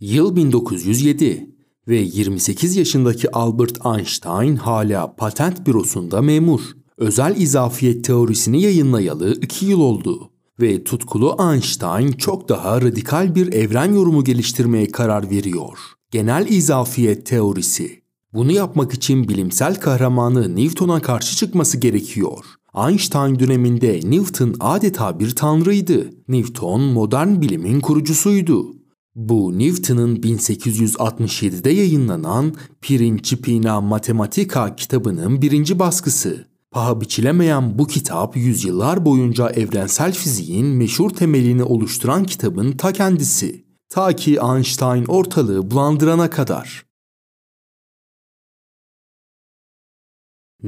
Yıl 1907 ve 28 yaşındaki Albert Einstein hala patent bürosunda memur. Özel izafiyet teorisini yayınlayalı 2 yıl oldu ve tutkulu Einstein çok daha radikal bir evren yorumu geliştirmeye karar veriyor. Genel izafiyet teorisi. Bunu yapmak için bilimsel kahramanı Newton'a karşı çıkması gerekiyor. Einstein döneminde Newton adeta bir tanrıydı. Newton modern bilimin kurucusuydu. Bu Newton'un 1867'de yayınlanan Principia Mathematica kitabının birinci baskısı. Paha biçilemeyen bu kitap yüzyıllar boyunca evrensel fiziğin meşhur temelini oluşturan kitabın ta kendisi. Ta ki Einstein ortalığı bulandırana kadar.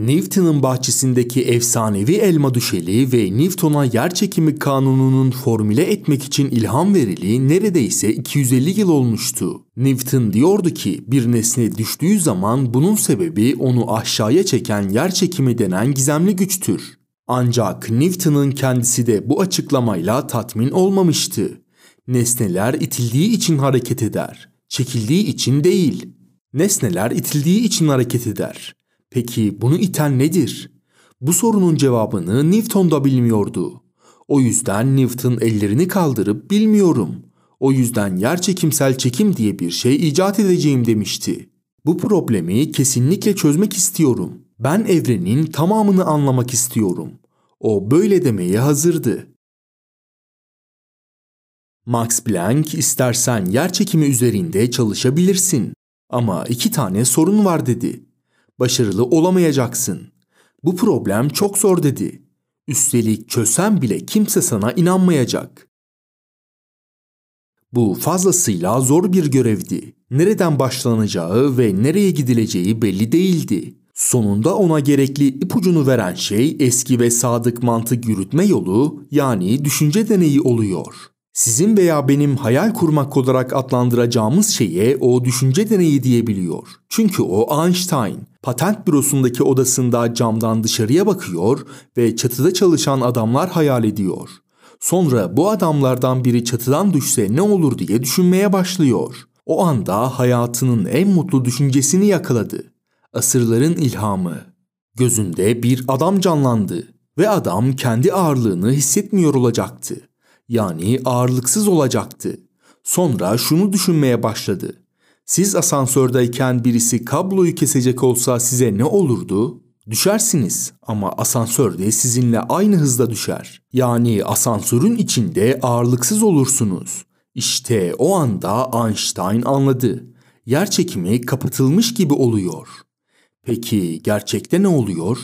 Newton'un bahçesindeki efsanevi elma düşeli ve Newton'a yerçekimi kanununun formüle etmek için ilham verili neredeyse 250 yıl olmuştu. Newton diyordu ki bir nesne düştüğü zaman bunun sebebi onu aşağıya çeken yerçekimi denen gizemli güçtür. Ancak Newton'un kendisi de bu açıklamayla tatmin olmamıştı. Nesneler itildiği için hareket eder, çekildiği için değil. Nesneler itildiği için hareket eder. Peki bunu iten nedir? Bu sorunun cevabını Newton da bilmiyordu. O yüzden Newton ellerini kaldırıp bilmiyorum. O yüzden yerçekimsel çekim diye bir şey icat edeceğim demişti. Bu problemi kesinlikle çözmek istiyorum. Ben evrenin tamamını anlamak istiyorum. O böyle demeye hazırdı. Max Planck istersen yerçekimi üzerinde çalışabilirsin. Ama iki tane sorun var dedi. Başarılı olamayacaksın. Bu problem çok zor dedi. Üstelik çözsen bile kimse sana inanmayacak. Bu fazlasıyla zor bir görevdi. Nereden başlanacağı ve nereye gidileceği belli değildi. Sonunda ona gerekli ipucunu veren şey eski ve sadık mantık yürütme yolu yani düşünce deneyi oluyor. Sizin veya benim hayal kurmak olarak adlandıracağımız şeye o düşünce deneyi diyebiliyor. Çünkü o Einstein. Patent bürosundaki odasında camdan dışarıya bakıyor ve çatıda çalışan adamlar hayal ediyor. Sonra bu adamlardan biri çatıdan düşse ne olur diye düşünmeye başlıyor. O anda hayatının en mutlu düşüncesini yakaladı. Asırların ilhamı. Gözünde bir adam canlandı ve adam kendi ağırlığını hissetmiyor olacaktı. Yani ağırlıksız olacaktı. Sonra şunu düşünmeye başladı. Siz asansördeyken birisi kabloyu kesecek olsa size ne olurdu? Düşersiniz ama asansör de sizinle aynı hızda düşer. Yani asansörün içinde ağırlıksız olursunuz. İşte o anda Einstein anladı. Yer çekimi kapatılmış gibi oluyor. Peki gerçekte ne oluyor?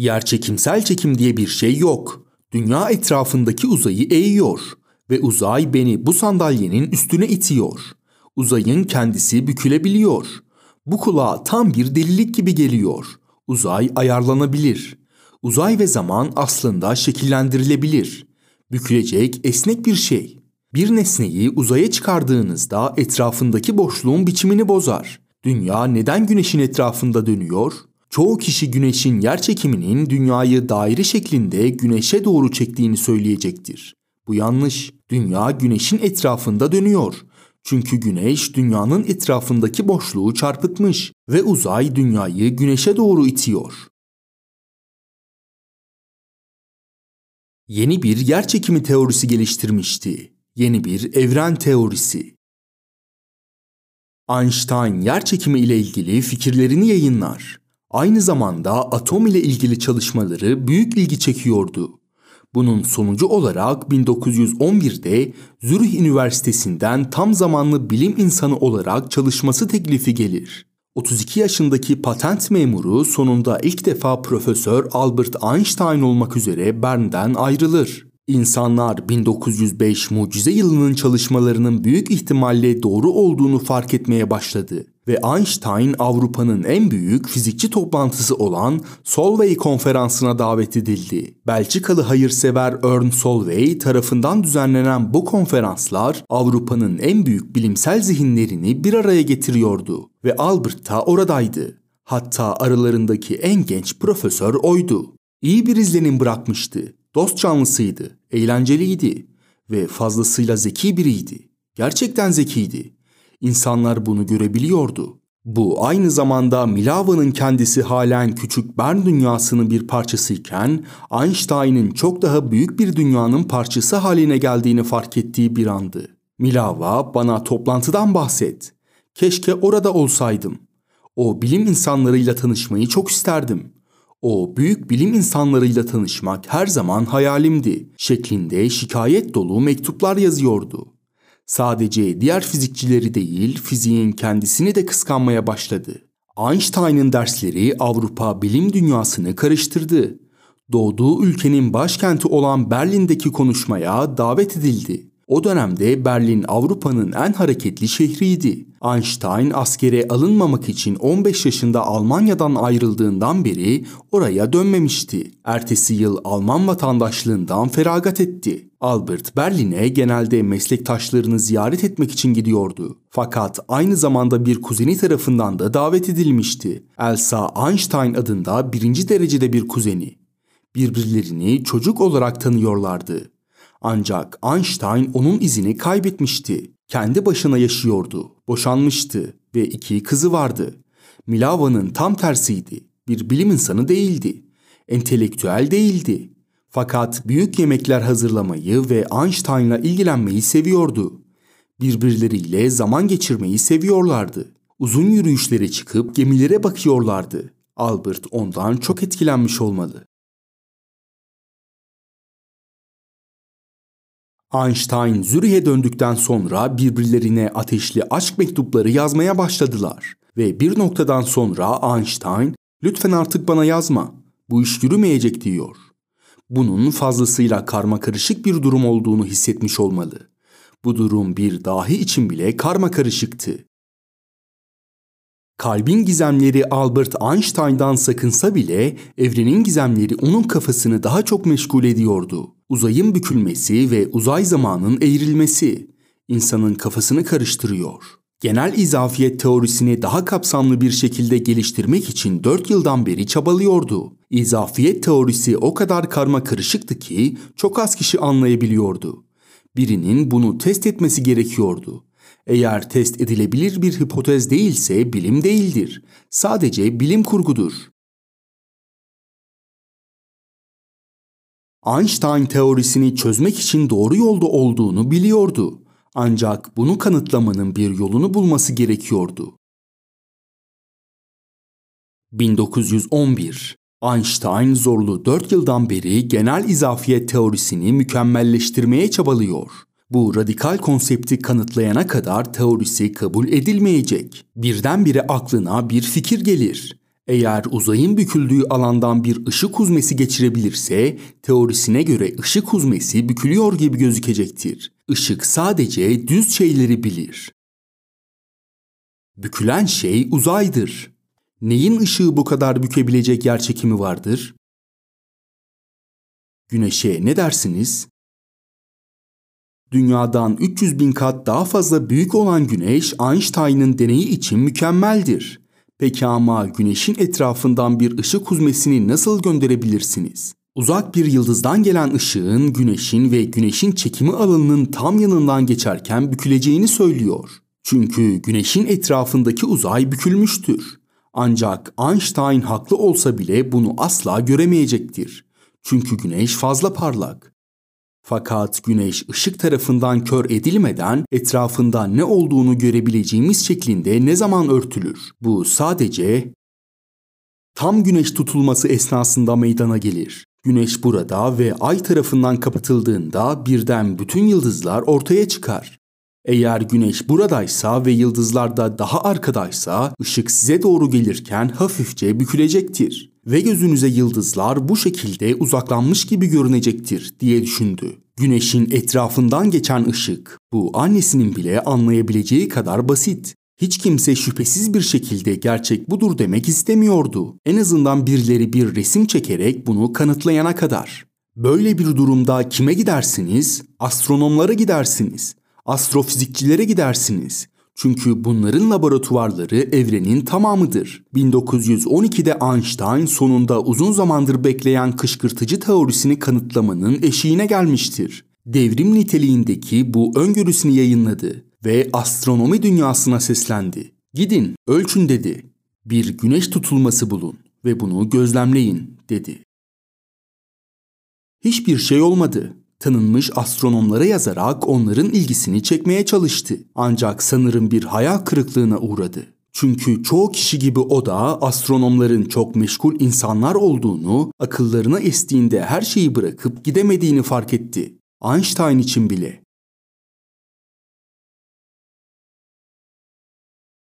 Yerçekimsel çekim diye bir şey yok. Dünya etrafındaki uzayı eğiyor ve uzay beni bu sandalyenin üstüne itiyor. Uzayın kendisi bükülebiliyor. Bu kulağa tam bir delilik gibi geliyor. Uzay ayarlanabilir. Uzay ve zaman aslında şekillendirilebilir. Bükülecek esnek bir şey. Bir nesneyi uzaya çıkardığınızda etrafındaki boşluğun biçimini bozar. Dünya neden güneşin etrafında dönüyor? Çoğu kişi güneşin yer çekiminin dünyayı daire şeklinde güneşe doğru çektiğini söyleyecektir. Bu yanlış. Dünya güneşin etrafında dönüyor. Çünkü güneş dünyanın etrafındaki boşluğu çarpıtmış ve uzay dünyayı güneşe doğru itiyor. Yeni bir yer çekimi teorisi geliştirmişti. Yeni bir evren teorisi. Einstein yer çekimi ile ilgili fikirlerini yayınlar. Aynı zamanda atom ile ilgili çalışmaları büyük ilgi çekiyordu. Bunun sonucu olarak 1911'de Zürih Üniversitesi'nden tam zamanlı bilim insanı olarak çalışması teklifi gelir. 32 yaşındaki patent memuru sonunda ilk defa Profesör Albert Einstein olmak üzere Bern'den ayrılır. İnsanlar 1905 mucize yılının çalışmalarının büyük ihtimalle doğru olduğunu fark etmeye başladı ve Einstein Avrupa'nın en büyük fizikçi toplantısı olan Solvay konferansına davet edildi. Belçikalı hayırsever Ern Solvay tarafından düzenlenen bu konferanslar Avrupa'nın en büyük bilimsel zihinlerini bir araya getiriyordu ve Albert da oradaydı. Hatta aralarındaki en genç profesör oydu. İyi bir izlenim bırakmıştı. Dost canlısıydı, eğlenceliydi ve fazlasıyla zeki biriydi. Gerçekten zekiydi. İnsanlar bunu görebiliyordu. Bu aynı zamanda Milava'nın kendisi halen küçük Bern dünyasının bir parçasıyken Einstein'ın çok daha büyük bir dünyanın parçası haline geldiğini fark ettiği bir andı. Milava bana toplantıdan bahset. Keşke orada olsaydım. O bilim insanlarıyla tanışmayı çok isterdim. O büyük bilim insanlarıyla tanışmak her zaman hayalimdi şeklinde şikayet dolu mektuplar yazıyordu. Sadece diğer fizikçileri değil, fiziğin kendisini de kıskanmaya başladı. Einstein'ın dersleri Avrupa bilim dünyasını karıştırdı. Doğduğu ülkenin başkenti olan Berlin'deki konuşmaya davet edildi. O dönemde Berlin Avrupa'nın en hareketli şehriydi. Einstein askere alınmamak için 15 yaşında Almanya'dan ayrıldığından beri oraya dönmemişti. Ertesi yıl Alman vatandaşlığından feragat etti. Albert Berlin'e genelde meslektaşlarını ziyaret etmek için gidiyordu. Fakat aynı zamanda bir kuzeni tarafından da davet edilmişti. Elsa Einstein adında birinci derecede bir kuzeni. Birbirlerini çocuk olarak tanıyorlardı. Ancak Einstein onun izini kaybetmişti. Kendi başına yaşıyordu, boşanmıştı ve iki kızı vardı. Milava'nın tam tersiydi. Bir bilim insanı değildi. Entelektüel değildi. Fakat büyük yemekler hazırlamayı ve Einstein'la ilgilenmeyi seviyordu. Birbirleriyle zaman geçirmeyi seviyorlardı. Uzun yürüyüşlere çıkıp gemilere bakıyorlardı. Albert ondan çok etkilenmiş olmalı. Einstein Zürih'e döndükten sonra birbirlerine ateşli aşk mektupları yazmaya başladılar. Ve bir noktadan sonra Einstein lütfen artık bana yazma bu iş yürümeyecek diyor. Bunun fazlasıyla karma karışık bir durum olduğunu hissetmiş olmalı. Bu durum bir dahi için bile karma karışıktı. Kalbin gizemleri Albert Einstein'dan sakınsa bile evrenin gizemleri onun kafasını daha çok meşgul ediyordu. Uzayın bükülmesi ve uzay zamanın eğrilmesi insanın kafasını karıştırıyor. Genel izafiyet teorisini daha kapsamlı bir şekilde geliştirmek için 4 yıldan beri çabalıyordu. İzafiyet teorisi o kadar karma karışıktı ki çok az kişi anlayabiliyordu. Birinin bunu test etmesi gerekiyordu. Eğer test edilebilir bir hipotez değilse bilim değildir. Sadece bilim kurgudur. Einstein teorisini çözmek için doğru yolda olduğunu biliyordu. Ancak bunu kanıtlamanın bir yolunu bulması gerekiyordu. 1911 Einstein zorlu 4 yıldan beri genel izafiyet teorisini mükemmelleştirmeye çabalıyor. Bu radikal konsepti kanıtlayana kadar teorisi kabul edilmeyecek. Birdenbire aklına bir fikir gelir. Eğer uzayın büküldüğü alandan bir ışık huzmesi geçirebilirse teorisine göre ışık huzmesi bükülüyor gibi gözükecektir. Işık sadece düz şeyleri bilir. Bükülen şey uzaydır. Neyin ışığı bu kadar bükebilecek yer çekimi vardır? Güneşe ne dersiniz? Dünyadan 300 bin kat daha fazla büyük olan Güneş Einstein'ın deneyi için mükemmeldir. Peki ama Güneş'in etrafından bir ışık huzmesini nasıl gönderebilirsiniz? Uzak bir yıldızdan gelen ışığın Güneş'in ve Güneş'in çekimi alanının tam yanından geçerken büküleceğini söylüyor. Çünkü Güneş'in etrafındaki uzay bükülmüştür. Ancak Einstein haklı olsa bile bunu asla göremeyecektir. Çünkü Güneş fazla parlak. Fakat güneş ışık tarafından kör edilmeden etrafında ne olduğunu görebileceğimiz şeklinde ne zaman örtülür? Bu sadece tam güneş tutulması esnasında meydana gelir. Güneş burada ve ay tarafından kapatıldığında birden bütün yıldızlar ortaya çıkar. Eğer güneş buradaysa ve yıldızlar da daha arkadaysa ışık size doğru gelirken hafifçe bükülecektir ve gözünüze yıldızlar bu şekilde uzaklanmış gibi görünecektir diye düşündü. Güneşin etrafından geçen ışık bu annesinin bile anlayabileceği kadar basit. Hiç kimse şüphesiz bir şekilde gerçek budur demek istemiyordu. En azından birileri bir resim çekerek bunu kanıtlayana kadar. Böyle bir durumda kime gidersiniz? Astronomlara gidersiniz astrofizikçilere gidersiniz. Çünkü bunların laboratuvarları evrenin tamamıdır. 1912'de Einstein sonunda uzun zamandır bekleyen kışkırtıcı teorisini kanıtlamanın eşiğine gelmiştir. Devrim niteliğindeki bu öngörüsünü yayınladı ve astronomi dünyasına seslendi. Gidin, ölçün dedi. Bir güneş tutulması bulun ve bunu gözlemleyin dedi. Hiçbir şey olmadı. Tanınmış astronomlara yazarak onların ilgisini çekmeye çalıştı. Ancak sanırım bir hayal kırıklığına uğradı. Çünkü çoğu kişi gibi o da astronomların çok meşgul insanlar olduğunu, akıllarına estiğinde her şeyi bırakıp gidemediğini fark etti. Einstein için bile.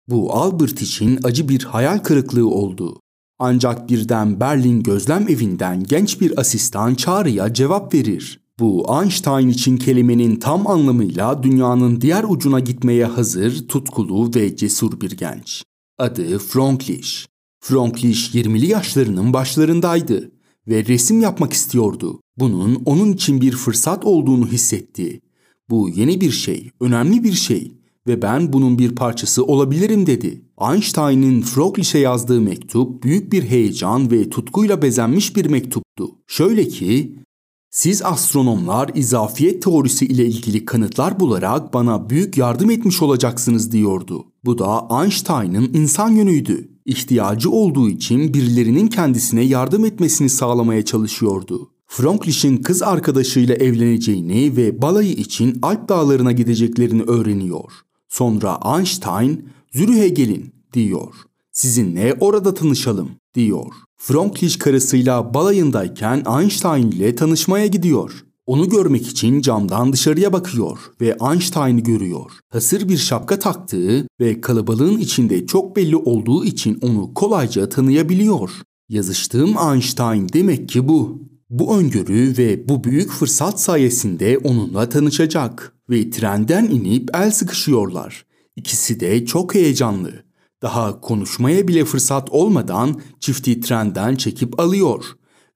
Bu Albert için acı bir hayal kırıklığı oldu. Ancak birden Berlin gözlem evinden genç bir asistan çağrıya cevap verir. Bu Einstein için kelimenin tam anlamıyla dünyanın diğer ucuna gitmeye hazır, tutkulu ve cesur bir genç. Adı Franklish. Franklish 20'li yaşlarının başlarındaydı ve resim yapmak istiyordu. Bunun onun için bir fırsat olduğunu hissetti. Bu yeni bir şey, önemli bir şey ve ben bunun bir parçası olabilirim dedi. Einstein'ın Frocklish'e yazdığı mektup büyük bir heyecan ve tutkuyla bezenmiş bir mektuptu. Şöyle ki, siz astronomlar izafiyet teorisi ile ilgili kanıtlar bularak bana büyük yardım etmiş olacaksınız diyordu. Bu da Einstein'ın insan yönüydü. İhtiyacı olduğu için birilerinin kendisine yardım etmesini sağlamaya çalışıyordu. Franklish'in kız arkadaşıyla evleneceğini ve balayı için Alp dağlarına gideceklerini öğreniyor. Sonra Einstein, Zürih'e gelin diyor. Sizinle orada tanışalım diyor. Franklish karısıyla balayındayken Einstein ile tanışmaya gidiyor. Onu görmek için camdan dışarıya bakıyor ve Einstein'ı görüyor. Hasır bir şapka taktığı ve kalabalığın içinde çok belli olduğu için onu kolayca tanıyabiliyor. Yazıştığım Einstein demek ki bu. Bu öngörü ve bu büyük fırsat sayesinde onunla tanışacak ve trenden inip el sıkışıyorlar. İkisi de çok heyecanlı. Daha konuşmaya bile fırsat olmadan çifti trenden çekip alıyor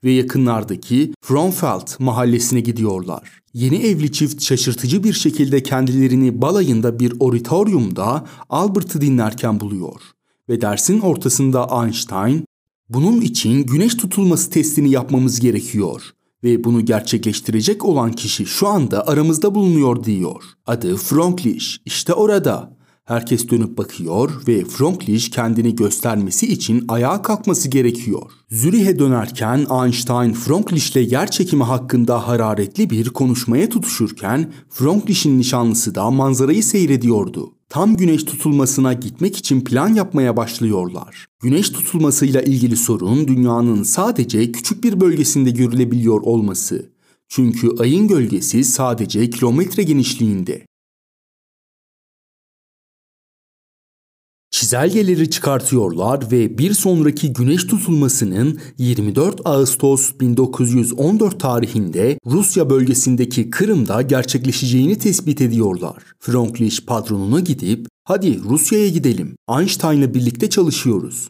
ve yakınlardaki Fromfeld mahallesine gidiyorlar. Yeni evli çift şaşırtıcı bir şekilde kendilerini balayında bir oratoryumda Albert'ı dinlerken buluyor. Ve dersin ortasında Einstein, bunun için güneş tutulması testini yapmamız gerekiyor ve bunu gerçekleştirecek olan kişi şu anda aramızda bulunuyor diyor. Adı Franklish, işte orada. Herkes dönüp bakıyor ve Franklish kendini göstermesi için ayağa kalkması gerekiyor. Zürih'e dönerken Einstein Franklish'le yer çekimi hakkında hararetli bir konuşmaya tutuşurken Franklish'in nişanlısı da manzarayı seyrediyordu. Tam güneş tutulmasına gitmek için plan yapmaya başlıyorlar. Güneş tutulmasıyla ilgili sorun dünyanın sadece küçük bir bölgesinde görülebiliyor olması. Çünkü ayın gölgesi sadece kilometre genişliğinde. Çizelgeleri çıkartıyorlar ve bir sonraki güneş tutulmasının 24 Ağustos 1914 tarihinde Rusya bölgesindeki Kırım'da gerçekleşeceğini tespit ediyorlar. Franklish patronuna gidip hadi Rusya'ya gidelim Einstein'la birlikte çalışıyoruz.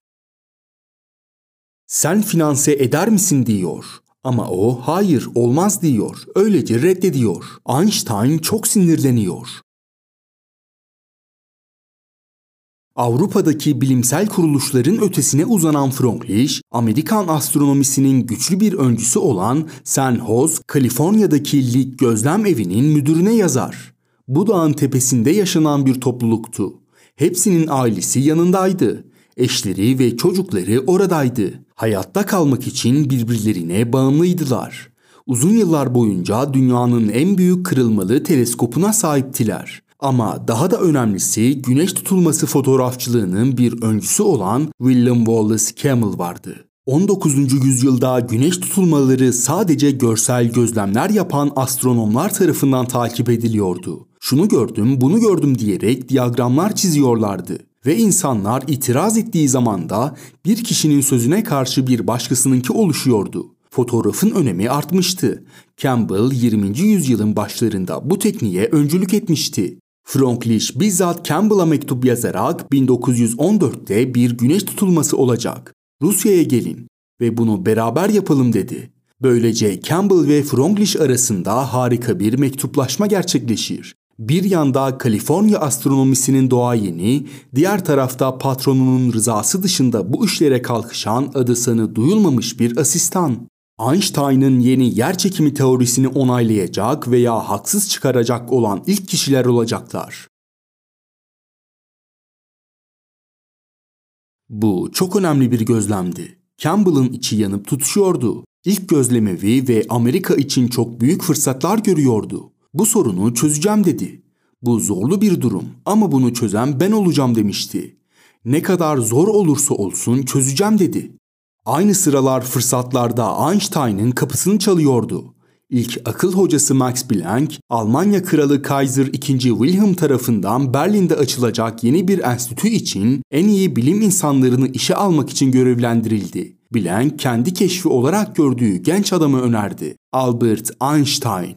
Sen finanse eder misin diyor. Ama o hayır olmaz diyor. Öylece reddediyor. Einstein çok sinirleniyor. Avrupa'daki bilimsel kuruluşların ötesine uzanan Franklish, Amerikan astronomisinin güçlü bir öncüsü olan San Jose, Kaliforniya'daki Lig Gözlem Evi'nin müdürüne yazar. Bu dağın tepesinde yaşanan bir topluluktu. Hepsinin ailesi yanındaydı. Eşleri ve çocukları oradaydı. Hayatta kalmak için birbirlerine bağımlıydılar. Uzun yıllar boyunca dünyanın en büyük kırılmalı teleskopuna sahiptiler. Ama daha da önemlisi güneş tutulması fotoğrafçılığının bir öncüsü olan William Wallace Campbell vardı. 19. yüzyılda güneş tutulmaları sadece görsel gözlemler yapan astronomlar tarafından takip ediliyordu. Şunu gördüm, bunu gördüm diyerek diyagramlar çiziyorlardı ve insanlar itiraz ettiği zaman da bir kişinin sözüne karşı bir başkasınınki oluşuyordu. Fotoğrafın önemi artmıştı. Campbell 20. yüzyılın başlarında bu tekniğe öncülük etmişti. Franklish bizzat Campbell'a mektup yazarak 1914'te bir güneş tutulması olacak. Rusya'ya gelin ve bunu beraber yapalım dedi. Böylece Campbell ve Franklish arasında harika bir mektuplaşma gerçekleşir. Bir yanda Kaliforniya astronomisinin doğayeni, diğer tarafta patronunun rızası dışında bu işlere kalkışan adı sanı duyulmamış bir asistan. Einstein'ın yeni yer çekimi teorisini onaylayacak veya haksız çıkaracak olan ilk kişiler olacaklar. Bu çok önemli bir gözlemdi. Campbell'ın içi yanıp tutuşuyordu. İlk gözlemevi ve Amerika için çok büyük fırsatlar görüyordu. Bu sorunu çözeceğim dedi. Bu zorlu bir durum ama bunu çözen ben olacağım demişti. Ne kadar zor olursa olsun çözeceğim dedi. Aynı sıralar fırsatlarda Einstein'ın kapısını çalıyordu. İlk akıl hocası Max Planck, Almanya Kralı Kaiser II. Wilhelm tarafından Berlin'de açılacak yeni bir enstitü için en iyi bilim insanlarını işe almak için görevlendirildi. Planck kendi keşfi olarak gördüğü genç adamı önerdi. Albert Einstein.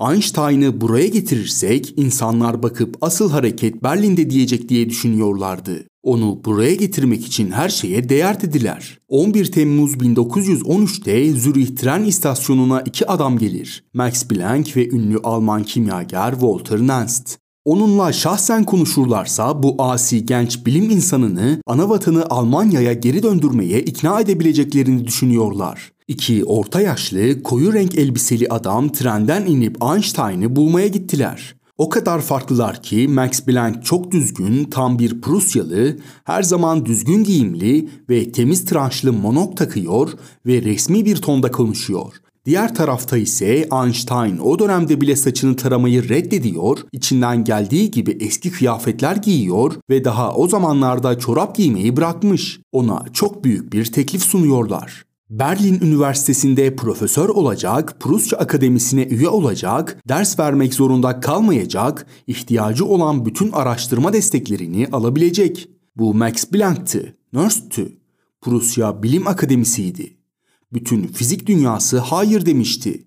Einstein'ı buraya getirirsek insanlar bakıp asıl hareket Berlin'de diyecek diye düşünüyorlardı. Onu buraya getirmek için her şeye değer dediler. 11 Temmuz 1913'te Zürih tren istasyonuna iki adam gelir. Max Planck ve ünlü Alman kimyager Walter Nernst. Onunla şahsen konuşurlarsa bu asi genç bilim insanını ana vatanı Almanya'ya geri döndürmeye ikna edebileceklerini düşünüyorlar. İki orta yaşlı, koyu renk elbiseli adam trenden inip Einstein'ı bulmaya gittiler. O kadar farklılar ki Max Planck çok düzgün, tam bir Prusyalı, her zaman düzgün giyimli ve temiz tıraşlı monok takıyor ve resmi bir tonda konuşuyor. Diğer tarafta ise Einstein o dönemde bile saçını taramayı reddediyor, içinden geldiği gibi eski kıyafetler giyiyor ve daha o zamanlarda çorap giymeyi bırakmış. Ona çok büyük bir teklif sunuyorlar. Berlin Üniversitesi'nde profesör olacak, Prusya Akademisi'ne üye olacak, ders vermek zorunda kalmayacak, ihtiyacı olan bütün araştırma desteklerini alabilecek. Bu Max Planck'tı, Nernst'tü. Prusya Bilim Akademisi'ydi. Bütün fizik dünyası hayır demişti.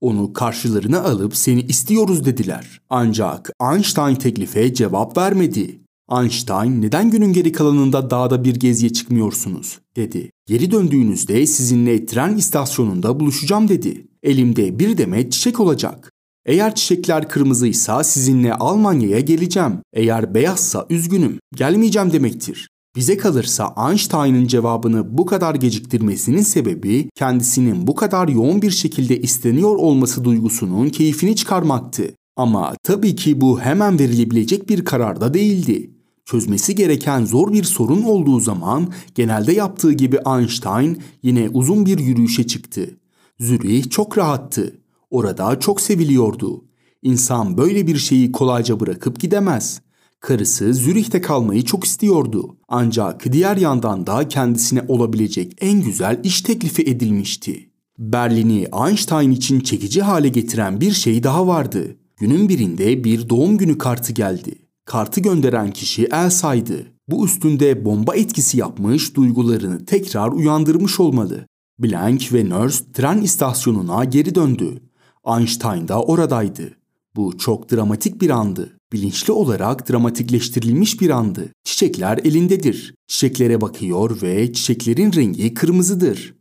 Onu karşılarına alıp seni istiyoruz dediler. Ancak Einstein teklife cevap vermedi. Einstein neden günün geri kalanında dağda bir geziye çıkmıyorsunuz dedi. Geri döndüğünüzde sizinle tren istasyonunda buluşacağım dedi. Elimde bir demet çiçek olacak. Eğer çiçekler kırmızıysa sizinle Almanya'ya geleceğim. Eğer beyazsa üzgünüm, gelmeyeceğim demektir. Bize kalırsa Einstein'ın cevabını bu kadar geciktirmesinin sebebi kendisinin bu kadar yoğun bir şekilde isteniyor olması duygusunun keyfini çıkarmaktı. Ama tabii ki bu hemen verilebilecek bir karar da değildi. Çözmesi gereken zor bir sorun olduğu zaman genelde yaptığı gibi Einstein yine uzun bir yürüyüşe çıktı. Zürih çok rahattı. Orada çok seviliyordu. İnsan böyle bir şeyi kolayca bırakıp gidemez. Karısı Zürih'te kalmayı çok istiyordu. Ancak diğer yandan da kendisine olabilecek en güzel iş teklifi edilmişti. Berlin'i Einstein için çekici hale getiren bir şey daha vardı. Günün birinde bir doğum günü kartı geldi. Kartı gönderen kişi Elsa'ydı. Bu üstünde bomba etkisi yapmış, duygularını tekrar uyandırmış olmalı. Blank ve Nurse tren istasyonuna geri döndü. Einstein da oradaydı. Bu çok dramatik bir andı. Bilinçli olarak dramatikleştirilmiş bir andı. Çiçekler elindedir. Çiçeklere bakıyor ve çiçeklerin rengi kırmızıdır.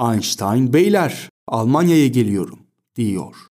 Einstein, beyler, Almanya'ya geliyorum, diyor.